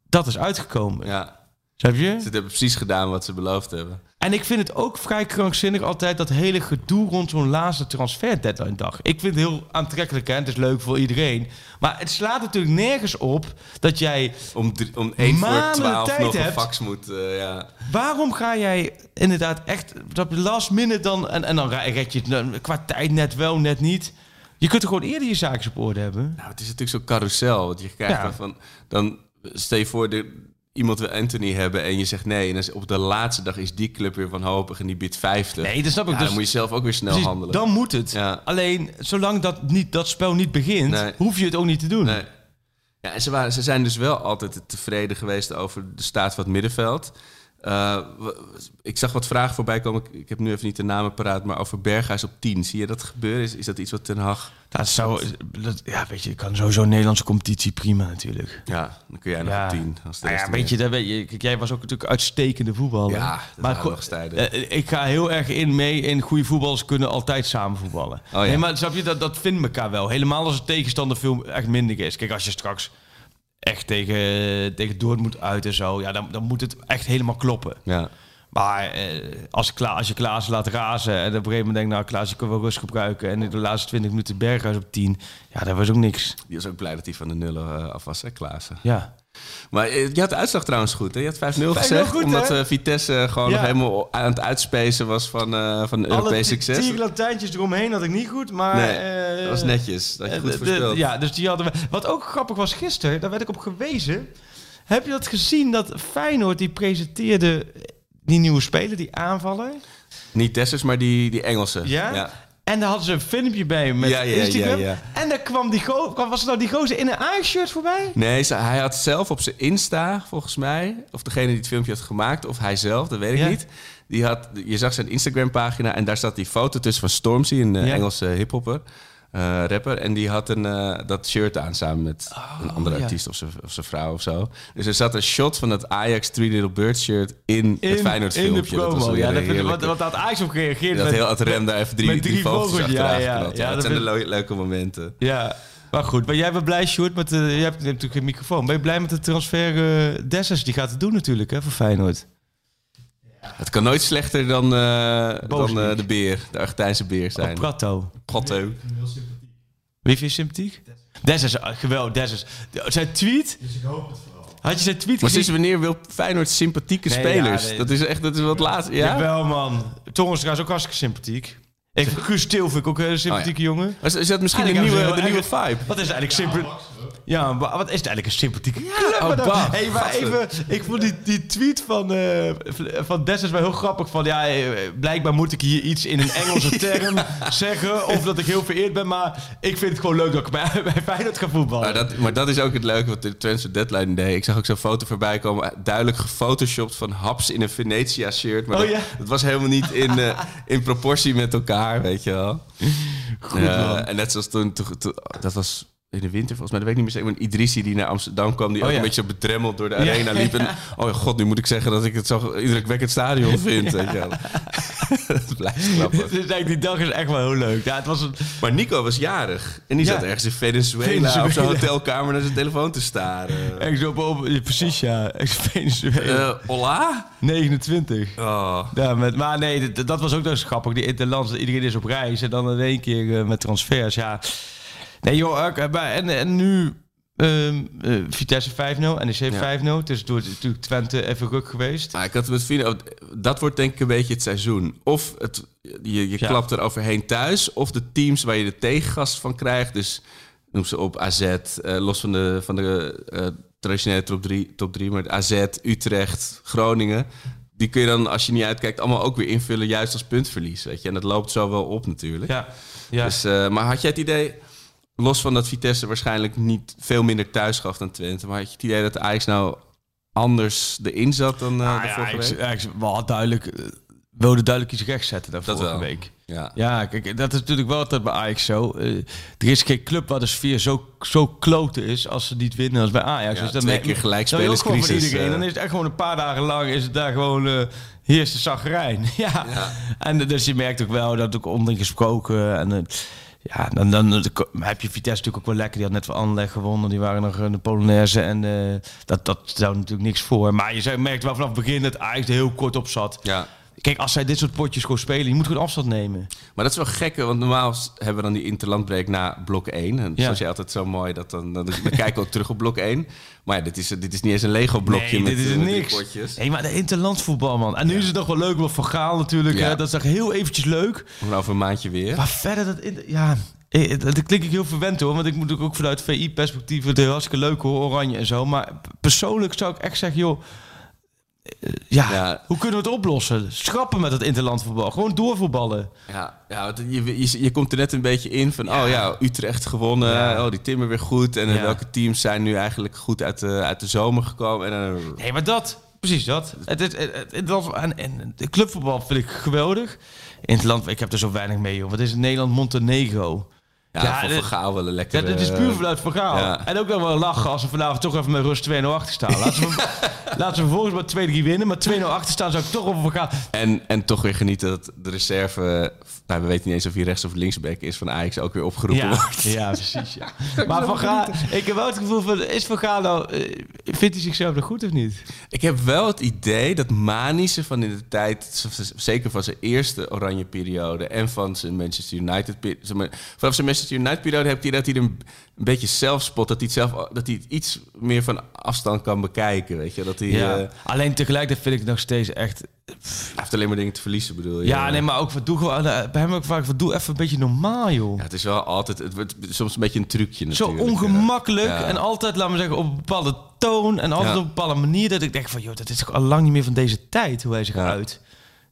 Dat is uitgekomen. Ja. Snap je? Ze hebben precies gedaan wat ze beloofd hebben. En ik vind het ook vrij krankzinnig altijd dat hele gedoe rond zo'n laatste transfer deadline dag. Ik vind het heel aantrekkelijk en het is leuk voor iedereen. Maar het slaat natuurlijk nergens op dat jij... Om, drie- om 1 voor Maanden 12 tijd nog een fax moet. eh, ja. Waarom ga jij inderdaad echt dat last minute dan... En, en dan red je het dan qua tijd net wel, net niet. Je kunt er gewoon eerder je zaakjes op orde hebben. Nou, het is natuurlijk zo'n carousel. Want je krijgt Ja. dan van... Dan stel je voor, de, iemand wil Anthony hebben en je zegt nee. En dan op de laatste dag is die club weer wanhopig en die biedt 50. Nee, dat snap ik. Ja, dus, dan moet je zelf ook weer snel precies, handelen. Dan moet het. Ja. Alleen, zolang dat, niet, dat spel niet begint, Nee. hoef je het ook niet te doen. Nee. Ja, en ze, waren, ze zijn dus wel altijd tevreden geweest over de staat van het middenveld. Eh, ik zag wat vragen voorbij komen. Ik, ik heb nu even niet de namen paraat, maar over Berghuis op 10. Zie je dat gebeuren? Is, is dat iets wat Ten Hag... Dat zou, dat, ja, weet je, je kan sowieso een Nederlandse competitie prima natuurlijk. Ja, dan kun jij nog op 10. Als de Nou ja, weet je, dat weet je, kijk, jij was ook natuurlijk uitstekende voetballer. Ja, eens tijden. eh, ik ga heel erg in mee in goede voetballers kunnen altijd samen voetballen. Oh ja. Nee, maar snap je, dat, dat vindt elkaar wel. Helemaal als de tegenstander veel echt minder is. Kijk, als je straks echt tegen, tegen Dortmund uit en zo, ja, dan, dan moet het echt helemaal kloppen. Ja. Maar eh, als, Kla als je Klaas laat razen en op een gegeven moment denkt, nou Klaas, je kan wel rust gebruiken. En in de laatste 20 minuten Berghuis op 10. Ja, dat was ook niks. Die was ook blij dat hij van de nullen eh, af was, hè, Klaassen. Ja. Maar eh, je had de uitslag trouwens goed, hè? Je had 5-0 gezegd, goed, omdat eh, Vitesse eh, gewoon Ja. nog helemaal aan het uitspacen was van, eh van Europees Alle succes. tien Latijntjes eromheen had ik niet goed, maar... Nee, dat was netjes. Dat je goed voorspeld. ja, dus die hadden we... Wat ook grappig was gisteren, daar werd ik op gewezen. Heb je dat gezien, dat Feyenoord die presenteerde die nieuwe speler, die aanvaller? Niet Dessers, maar die, die Engelse. Ja? ja. En daar hadden ze een filmpje bij met Ja, ja, Instagram. ja. En daar kwam die go kwam, was er nou die gozer in een Ajax-shirt voorbij? Nee, ze- hij had zelf op zijn Insta, volgens mij, of degene die het filmpje had gemaakt, of hij zelf, dat weet ik niet. Die had, je zag zijn Instagram-pagina en daar staat die foto tussen van Stormzy, een eh. Engelse hiphopper, eh rapper. En die had een, eh, dat shirt aan samen met een andere Oh, ja. artiest of zijn vrouw of zo. Dus er zat een shot van dat Ajax Three Little Birds shirt in, het Feyenoord in de filmpje. promo. Dat was ja, dat wat, wat had Ajax op gereageerd? dat met- heel het rem daar even drie, met drie drie vogels ja, ja. geknald. Ja, Ja, dat dat zijn de leuke momenten. Ja, maar goed. Maar jij bent blij, Sjoerd, met de, je hebt, natuurlijk geen microfoon. Ben je blij met de transfer uh, Dessers? Die gaat het doen natuurlijk, hè, voor Feyenoord. Het kan nooit slechter dan, eh, dan eh, de beer, de Argentijnse beer zijn. Prato. Protto. Wie vind je sympathiek? Dessers, uh, geweldig, Dessers. De- Zijn tweet... Had je zijn tweet Maar sinds wanneer wil Feyenoord sympathieke Nee, spelers? ja, nee. Dat is echt, dat is wat laatst. Ja? Jawel, man. Torrenstra is ook hartstikke sympathiek. Ik, Guus Til vind ik ook een hele sympathieke jongen. Is, is dat misschien de nieuwe, de nieuwe vibe? Wat is eigenlijk sympathiek? Ja, maar wat is het eigenlijk een sympathieke club? oh, maar dan- bah, hey, maar even, ik vond die, die tweet van, eh van Dessers wel heel grappig. Van ja, eh, blijkbaar moet ik hier iets in een Engelse term zeggen. Of dat ik heel vereerd ben. Maar ik vind het gewoon leuk dat ik bij, bij Feyenoord ga voetballen. Maar dat, maar dat is ook het leuke wat de transfer deadline deed. Ik zag ook zo'n foto voorbij komen, duidelijk gefotoshopt van Haps in een Venetia shirt. Maar Oh dat, ja? dat was helemaal niet in, eh, in proportie met elkaar, weet je wel. Goed, man. en net zoals toen, toen- toen- dat was in de winter volgens mij, dat weet ik niet meer zeker. Maar Idrissi die naar Amsterdam kwam, die Oh ook ja. een beetje bedremmeld door de arena liep. En, oh god, nu moet ik zeggen dat ik het zo indrukwekkend stadion vind. Weet je wel. dat blijft grappig. Dus eigenlijk die dag is echt wel heel leuk. Ja, het was een... Maar Nico was jarig. En die Ja. zat ergens in Venezuela, Venezuela. op zijn hotelkamer naar zijn telefoon te staren. Echt zo op, op- ja, precies ja. Echt Venezuela. Eh hola? 29. Oh. Ja, met, maar nee, dat, dat was ook nog eens grappig. Die interlands, iedereen is op reis en dan in één keer eh, met transfers. Ja, nee joh, ook, eh, en, en nu ehm, eh, Vitesse 5-0, NEC 5-0. Tussendoor is natuurlijk Twente even ruk geweest. Maar ik had het met vrienden, dat wordt denk ik een beetje het seizoen. Of het, je, je Ja. klapt er overheen thuis, of de teams waar je de tegengast van krijgt. Dus noem ze op AZ, eh, los van de, van de traditionele top 3, top 3, maar AZ, Utrecht, Groningen. Die kun je dan, als je niet uitkijkt, allemaal ook weer invullen, juist als puntverlies. Weet je? En dat loopt zo wel op natuurlijk. Ja, ja. Dus, maar had jij het idee, los van dat Vitesse waarschijnlijk niet veel minder thuis gaf dan Twente, maar had je het idee dat Ajax nou anders erin zat dan Ah, de ja, vorige ik, week? ja, ik wel duidelijk, eh, wilde duidelijk iets rechtzetten daar Dat vorige wel. week. Ja. Ja, kijk, dat is natuurlijk wel altijd bij Ajax zo. Eh, er is geen club waar de sfeer zo, zo kloten is als ze niet winnen als bij Ajax. Ja, Dus dan twee keer gelijk dan eh. Dan is het echt gewoon een paar dagen lang is het daar gewoon heerst de zagrijn. ja. En dus je merkt ook wel dat ook onderling gesproken en... eh, ja, dan, dan heb je Vitesse natuurlijk ook wel lekker. Die had net van Anderlecht gewonnen. Die waren nog in de Polonaise. En eh, dat, dat stelde natuurlijk niks voor. Maar je merkt wel vanaf het begin dat Ajax heel kort op zat. ja. Kijk, als zij dit soort potjes gewoon spelen, je moet gewoon afstand nemen. Maar dat is wel gek, want normaal hebben we dan die interlandbreak na blok 1. En Ja. zoals je altijd zo mooi, dat dan, dan, dan kijken we ook terug op blok 1. Maar ja, dit is, dit is niet eens een Lego-blokje Nee, met, dit is eh, met niks. potjes. Nee, maar de interlandsvoetbal, man. En nu is het nog wel leuk, wat Van Gaal natuurlijk. Ja. Hè? Dat is echt heel eventjes leuk. En over een maandje weer. Maar verder, dat, in- ja, eh, dat dat klink ik heel verwend hoor. Want ik moet ook- vanuit VI-perspectief het hartstikke leuk hoor, Oranje en zo. Maar persoonlijk zou ik echt zeggen, joh... eh, Ja, Ja. hoe kunnen we het oplossen? Schrappen met het interlandvoetbal. Gewoon doorvoetballen. Ja, ja je, je, je komt er net een beetje in van, oh ja, Utrecht gewonnen. Ja. Oh, die Timmer weer goed. En eh, Ja. welke teams zijn nu eigenlijk goed uit de, uit de zomer gekomen. En, dan Nee, maar dat, precies dat. Het, het, het, en, en de clubvoetbal vind ik geweldig. In het land, ik heb er zo weinig mee, joh. Wat is het? Nederland, Montenegro. Ja, Ja, dit- Van Gaal wel een lekker... Ja, dit is puur vanuit verhaal. ja. En ook dan wel lachen als we vanavond toch even met rust 2-0 achter staan. Laten we, laten we vervolgens maar 2-3 winnen. Maar 2-0 achter staan zou ik toch gaan. En, en toch weer genieten dat de reserve... Nou, we weten niet eens of hij rechts of linksback is van Ajax ook weer opgeroepen Ja, wordt. ja, precies. Ja. Maar Van Gaal, ik heb wel het gevoel van, is Van Gaal nou, eh, vindt hij zichzelf nog goed of niet? Ik heb wel het idee dat Manissen van in de tijd, zeker van zijn eerste oranje periode en van zijn Manchester United vanaf zijn Manchester United periode heb ik dat hij er een, beetje zelfspot, dat hij het zelf dat hij het iets meer van afstand kan bekijken, weet je, dat hij, Ja. eh, Alleen tegelijkertijd vind ik het nog steeds echt... heeft alleen maar dingen te verliezen, bedoel je? Ja, nee, maar ook wat doe gewoon, eh, bij hem ook vaak, wat doe even een beetje normaal, joh. Ja, het is wel altijd, het wordt soms een beetje een trucje Zo natuurlijk. ongemakkelijk Ja. en altijd, laten we zeggen, op een bepaalde toon en altijd op een bepaalde manier dat ik denk van, joh, dat is toch al lang niet meer van deze tijd, hoe hij zich uit.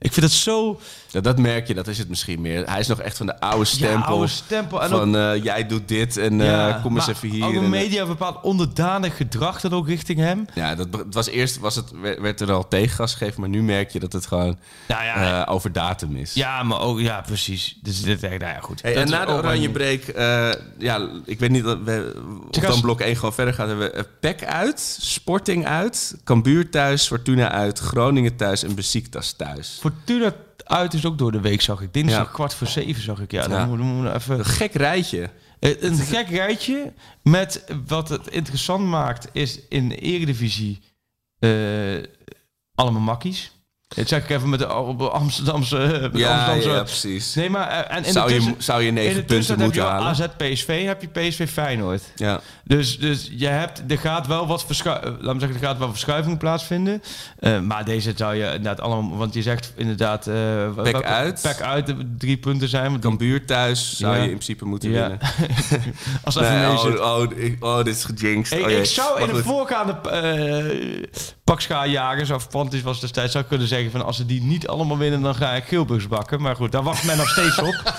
Ik vind het zo... Ja, dat merk je, dat is het misschien meer. Hij is nog echt van de oude stempel. oude stempel. En van eh, jij doet dit en eh, kom eens maar even hier. Ook en, eh, media een bepaald onderdanig gedrag dan ook richting hem. Ja, dat het was eerst was het, werd werd er al tegengas gegeven, maar nu merk je dat het gewoon Nou ja, eh, over datum is. ja maar ook, ja, precies. Dus dit, nou ja, goed. Hey, Dat en is na de ook oranje break, eh, ja, ik weet niet dat we, of dan blok 1 gewoon verder gaat. Hebben we eh, PEC uit, Sporting uit, Cambuur thuis, Fortuna uit, Groningen thuis en Besiktas thuis. Fortuna uit is ook door de week, zag ik. Dinsdag Ja. kwart voor zeven, zag ik. Ja, dan moeten we even... Een gek rijtje. Eh, Een gek rijtje met wat het interessant maakt is in de eredivisie eh allemaal makkies. Dat zeg ik even met de Am- Amsterdamse... met de Ja, Amsterdamse ja, precies. Nee, maar... eh, En in zou, de je, tussen- zou je in negen punten moeten heb je halen? AZ PSV, heb je PSV Feyenoord. Ja. Dus, dus je hebt, er gaat wel wat verschuiving, laat me zeggen, er gaat wel verschuiving plaatsvinden. Eh, maar deze zou je inderdaad allemaal, want je zegt inderdaad, eh welke- uit. Pek uit, de drie punten zijn. Want Cambuur thuis zou Ja. je in principe moeten Ja. winnen. als Nee, even oh, oh, oh, dit is gejinxed. Ik, Oh, ik zou in de voorgaande uh, pakschaarjagers of Pantis was destijds zou kunnen zeggen van als ze die niet allemaal winnen dan ga ik Gilburgs bakken. Maar goed, daar wacht men nog steeds op.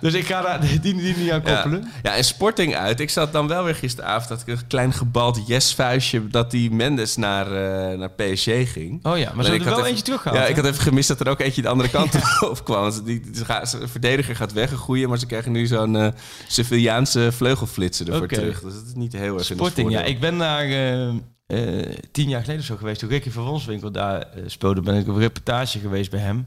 Dus ik ga daar die, die niet aan koppelen. Ja. ja, en Sporting uit. Ik zat dan wel weer gisteravond dat ik een klein gebald yes-vuistje dat die Mendes naar, eh, naar PSG ging. Oh ja, maar ze Alleen ik hebben er had wel even- eentje teruggehaald. Ja, hè? ik had even gemist dat er ook eentje de andere kant op kwam. Die, die, de verdediger gaat weg, een goeie, maar ze krijgen nu zo'n eh Sevillaanse vleugelflitser ervoor terug. Dus dat is niet heel erg in Sporting, ja. voordeel. Ik ben daar eh, eh, tien jaar geleden zo geweest. Toen Ricky van Wonswinkel daar eh, speelde, ben ik op reportage geweest bij hem.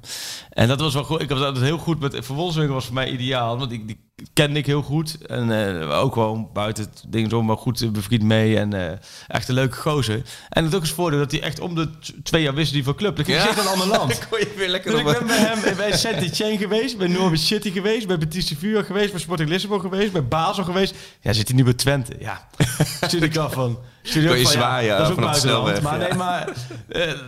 En dat was wel goed. Ik was altijd heel goed met... Van Wonswinkel was voor mij ideaal, want ik, die kende ik heel goed. En eh, ook gewoon buiten het ding zo, maar goed eh, bevriend mee. En eh, echt een leuke gozer. En het ook eens voordeel dat hij echt om de twee jaar wist die van club. Dan ging hij Ja. in een ander land. Dan kon je weer lekker Dus op ik ben bij hem bij Saint-Etienne geweest, bij Norwich City geweest, bij Betis Sevilla geweest, bij Sporting Lissabon geweest, bij Basel geweest. Ja, zit hij nu bij Twente. Ja, stuur ik af van. Stuur ik Kon je zwaaien dat is ook buitenland. snelweg, Maar ja. nee, maar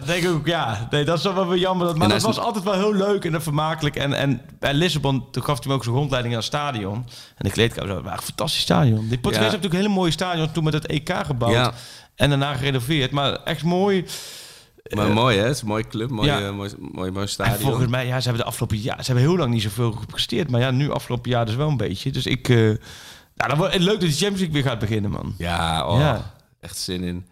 denk ik ook, ja, nee, dat is wel weer jammer. Dat, maar En dat was altijd wel heel leuk en vermakelijk. En, en bij Lissabon, toen gaf hij me ook zo'n rondleiding aan het stadion. En de kleedkamer, maar een fantastisch stadion. Die Portugees hebben natuurlijk een hele mooie stadion toen met het EK gebouwd. En daarna gerenoveerd. Maar echt mooi. Maar mooi hè, het is een mooie club, mooi, Ja. eh, mooi, mooi, mooi En stadion. volgens mij, ja, ze hebben de afgelopen jaar, ze hebben heel lang niet zoveel gepresteerd. Maar ja, nu afgelopen jaar dus wel een beetje. Dus ik, eh nou, dan wordt het leuk dat de Champions League weer gaat beginnen, man. Ja, oh, Ja. echt zin in.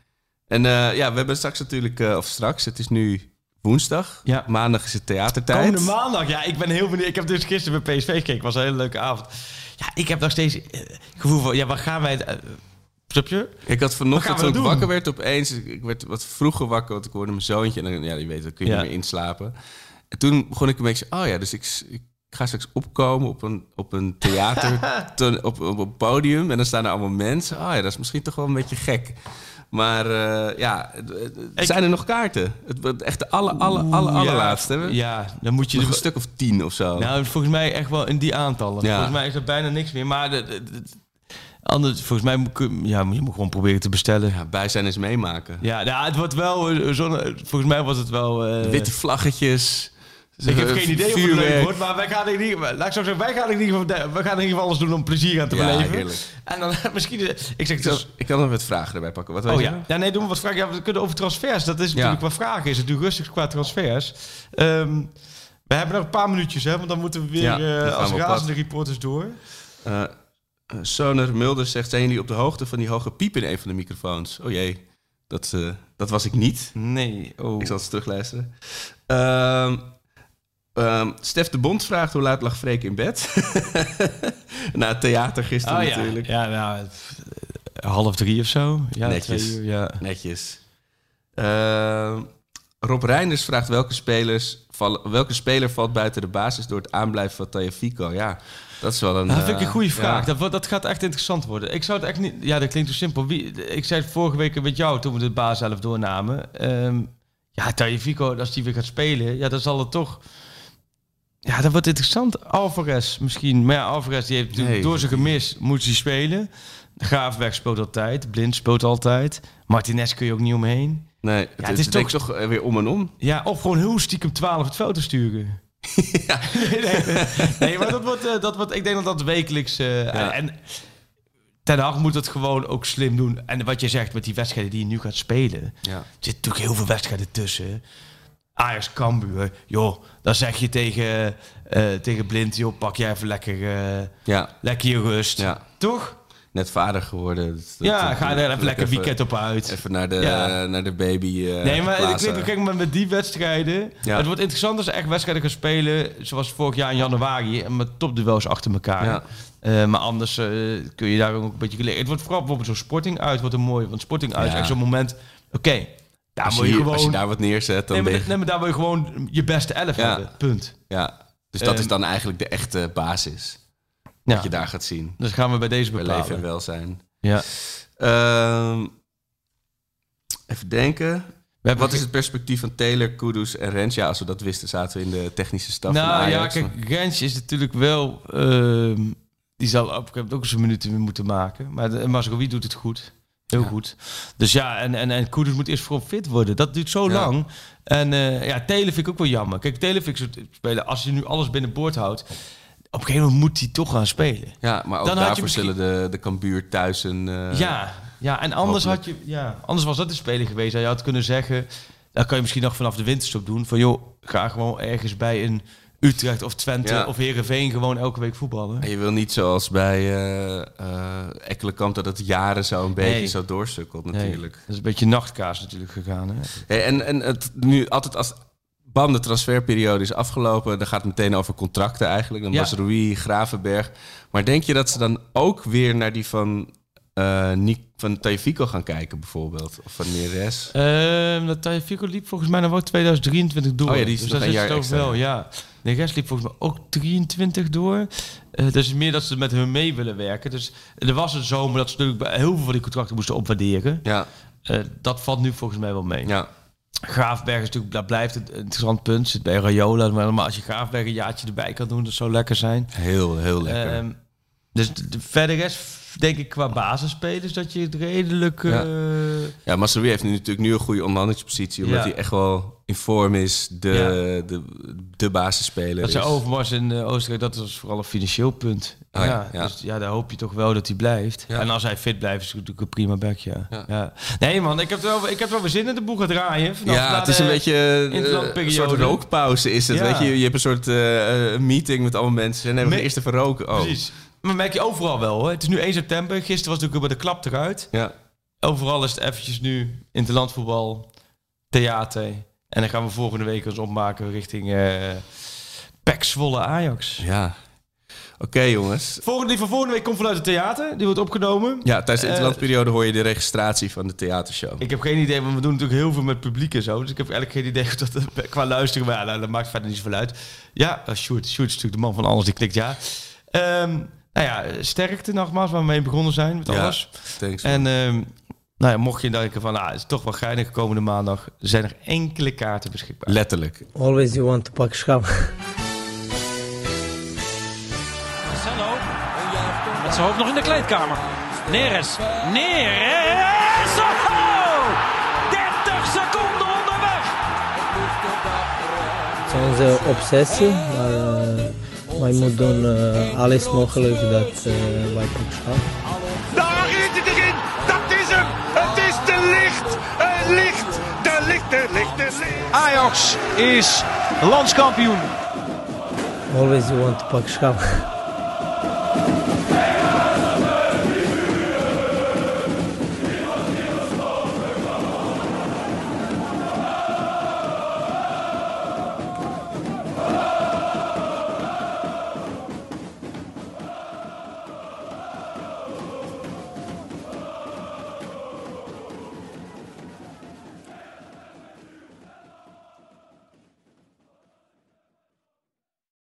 En eh, ja, we hebben straks natuurlijk, eh, of straks, het is nu woensdag. Ja. Maandag is het theatertijd. Komende maandag, ja, ik ben heel benieuwd. Ik heb dus gisteren bij PSV gekeken, was een hele leuke avond. Ja, ik heb nog steeds eh, het gevoel van, ja, waar gaan wij... eh, snap je? Ik had vanochtend toen ik doen? wakker werd opeens, ik werd wat vroeger wakker, want ik hoorde mijn zoontje en dan, ja, je weet, dan kun je Ja. niet meer inslapen. En toen begon ik een beetje, oh ja, dus ik, ik ga straks opkomen op een, op een theater, ten- op, op een podium en dan staan er allemaal mensen. Oh ja, dat is misschien toch wel een beetje gek. Maar eh, ja, Ik- zijn er nog kaarten? Het, echt de alle, alle, alle, Ja, allerlaatste. hè? Ja, dan moet je... Nog er- een stuk of tien of zo. Nou, volgens mij echt wel in die aantallen. Ja. Volgens mij is er bijna niks meer. Maar de, de- de- anders, volgens mij moet, ik- ja, je moet gewoon proberen te bestellen. Ja, bij zijn is meemaken. Ja, nou, het wordt wel eh, zo'n... Volgens mij wordt het wel... eh, Witte vlaggetjes. Ik heb geen idee of het leuk wordt, maar wij gaan in ieder geval, laat ik zo zeggen, wij gaan in ieder geval, wij gaan in ieder geval alles doen om plezier aan te Ja, beleven. heerlijk. En dan misschien, ik zeg Ik, dus, ik kan nog wat vragen erbij pakken. Wat oh ja, ja nee, doen we wat vragen. Ja, we kunnen over transfers. Dat is natuurlijk wat vragen is. Het duurt rustig qua transfers. Ehm, we hebben nog een paar minuutjes, hè, want dan moeten we weer Ja, eh, als we razende reporters door. Eh, Soner Mulder zegt, zijn jullie op de hoogte van die hoge piep in een van de microfoons? Oh jee, dat, dat was ik niet. Nee, oh. Ik zal het terugluisteren. Ehm ehm, Stef de Bond vraagt hoe laat lag Freek in bed? Na het theater gisteren Oh, ja. natuurlijk. Ja, nou, het- eh, half drie of zo. Ja, Netjes. uur, ja. Netjes. Ehm, Rob Reinders vraagt welke, spelers vallen, welke speler valt buiten de basis door het aanblijven van Tajafico? Ja, dat is wel een... Dat vind ik eh, een goede vraag. ja. Dat, dat gaat echt interessant worden. Ik zou het echt niet... Ja, dat klinkt zo simpel. Wie, ik zei het vorige week met jou toen we de baas zelf doornamen. Ehm ja, Tagliafico, als die weer gaat spelen, ja, dan zal het toch... Ja, dat wordt interessant. Alvarez misschien. Maar ja, Alvarez die heeft natuurlijk Nee. door zijn gemis moet hij spelen. Graafweg speelt altijd. Blind speelt altijd. Martinez kun je ook niet omheen. Nee, het, het het is toch- toch eh, weer om en om. Ja, of gewoon heel stiekem 12 het te sturen. nee, nee, nee. Nee, maar dat wordt, eh, dat wordt, ik denk dat dat wekelijks... eh, En Ten Hag moet het gewoon ook slim doen. En wat je zegt met die wedstrijden die je nu gaat spelen... Ja. Er zitten natuurlijk heel veel wedstrijden tussen. Ajax Cambuur, joh, dan zeg je tegen, eh, tegen Blind... joh, pak jij even lekker, eh, Ja, lekker je rust. ja. Toch? net vader geworden. Dat- Ja, dat- ga er even lekker weekend op uit. Even naar de, Ja. naar de baby eh Nee, maar ik weet, kijk maar met die wedstrijden. Ja. Het wordt interessant als echt wedstrijden gaan spelen. Zoals vorig jaar in januari. En met topduels achter elkaar. Ja. Eh, maar anders eh, kun je daar ook een beetje gelegen. Het wordt vooral bijvoorbeeld zo'n Sporting uit. Wordt een mooi. Want Sporting uit is echt zo'n moment. Oké, daar als, je moet je hier- gewoon. als je daar wat neerzet, dan nee, maar, ben je- nee, maar daar wil je gewoon je beste elf Ja. hebben. Punt. Ja, dus dat Ehm, is dan eigenlijk de echte basis. Ja. Dat je daar gaat zien. Dus gaan we bij deze Bij bepalen. leven en welzijn. Ja. Ehm, even denken. Wat is het perspectief van Taylor, Kudus en Rens? Ja, als we dat wisten, zaten we in de technische staf van Nou ja, Ajax. kijk, Rens is natuurlijk wel... ehm, die zal op een ook zijn minuten weer moeten maken. Maar de- doet het goed. Heel Ja. goed. Dus ja, en, en, en Kudus moet eerst vooral fit worden. Dat duurt zo Ja. lang. En eh, ja, Telen vind ik ook wel jammer. Kijk, Telen vind ik spelen. Als je nu alles binnenboord houdt... Op een gegeven moment moet hij toch gaan spelen. Ja, maar ook Dan daarvoor misschien- zullen de, de Cambuur thuis een... eh, ja, ja, en anders had je... Ja, anders was dat de speler geweest. Je had kunnen zeggen... Dan kan je misschien nog vanaf de winterstop doen. Van joh, ga gewoon ergens bij een Utrecht of Twente Ja. of Herenveen gewoon elke week voetballen. En je wil niet zoals bij eh eh, Ekkelenkamp dat het jaren zo een beetje Nee. zo doorsukkelt Nee, natuurlijk. dat is een beetje nachtkaas natuurlijk gegaan. Hè? Hey, en en het, nu altijd als bam, de transferperiode is afgelopen, dan gaat het meteen over contracten eigenlijk. Dan Ja. was Rui, Gravenberg. Maar denk je dat ze dan ook weer naar die van, eh Nick, van Taifiko gaan kijken bijvoorbeeld? Of van Neres? Ehm dat Tagliafico liep volgens mij nog wel 2023 door. Oh ja, die is dus een zit jaar het ook extra, wel, ja. De rest liep volgens mij ook 23 door. Eh dus meer dat ze met hun mee willen werken. Dus er was een zomer dat ze natuurlijk bij heel veel van die contracten moesten opwaarderen. Ja, Eh, dat valt nu volgens mij wel mee. ja. Graafberg is natuurlijk, dat blijft het een interessant punt. Zit bij Rayola, maar maar als je Graafberg een jaartje erbij kan doen, dat zou lekker zijn. Heel, heel lekker. Ehm, dus de, de- verder rest, denk ik, qua basisspelers dat je het redelijk... Ja. eh, Ja, heeft nu natuurlijk nu een goede onderhandelingspositie. Omdat Ja. hij echt wel in vorm is. De, de, de basisspeler Dat is. zijn Overmars in eh, Oostenrijk, dat was vooral een financieel punt. Oh ja, ja, ja. Dus ja, daar hoop je toch wel dat hij blijft. Ja. En als hij fit blijft, is het natuurlijk een prima back, ja. Ja. ja. Nee man, ik heb, wel, ik heb wel weer zin in de boel gaan draaien. Ja, het is een beetje interlandperiode. een soort rookpauze is het. Ja. Weet je, je hebt een soort meeting met allemaal mensen. En dan hebben we eerst even roken. Oh. Precies. Maar merk je overal wel hoor. Het is nu 1 september. Gisteren was natuurlijk bij de klap eruit. Ja. Overal is het eventjes nu interlandvoetbal, theater. En dan gaan we volgende week ons opmaken richting Pek Zwolle Ajax. ja. Oké jongens. Volgende, die van volgende week komt vanuit het theater. Die wordt opgenomen. Ja, tijdens de Eh, interlandperiode hoor je de registratie van de theatershow. Ik heb geen idee, want we doen natuurlijk heel veel met publiek en zo. Dus ik heb eigenlijk geen idee hoe dat qua luisteren. Maar ja, nou, dat maakt verder niet zoveel uit. Ja, uh, Sjoerd. Sjoerd is natuurlijk de man van alles die klikt ja. Ehm, nou ja, sterkte nogmaals waar we mee begonnen zijn met Ja. alles. Thanks. En ehm, nou ja, mocht je denken van, nou, het is toch wel geinig komende maandag. Zijn er enkele kaarten beschikbaar. Letterlijk. Always you want to pak schap. Marcelo. Met zijn hoofd nog in de kleedkamer. Neres. Neres. Oh! 30 seconden onderweg. Het is onze obsessie, maar eh, wij moeten doen eh, alles mogelijk dat eh, wij pak schap. Daar is het erin. Dat is hem. Het is de licht. Het licht. De licht, de licht, de licht. Ajax is landskampioen. Always you want to pak schap.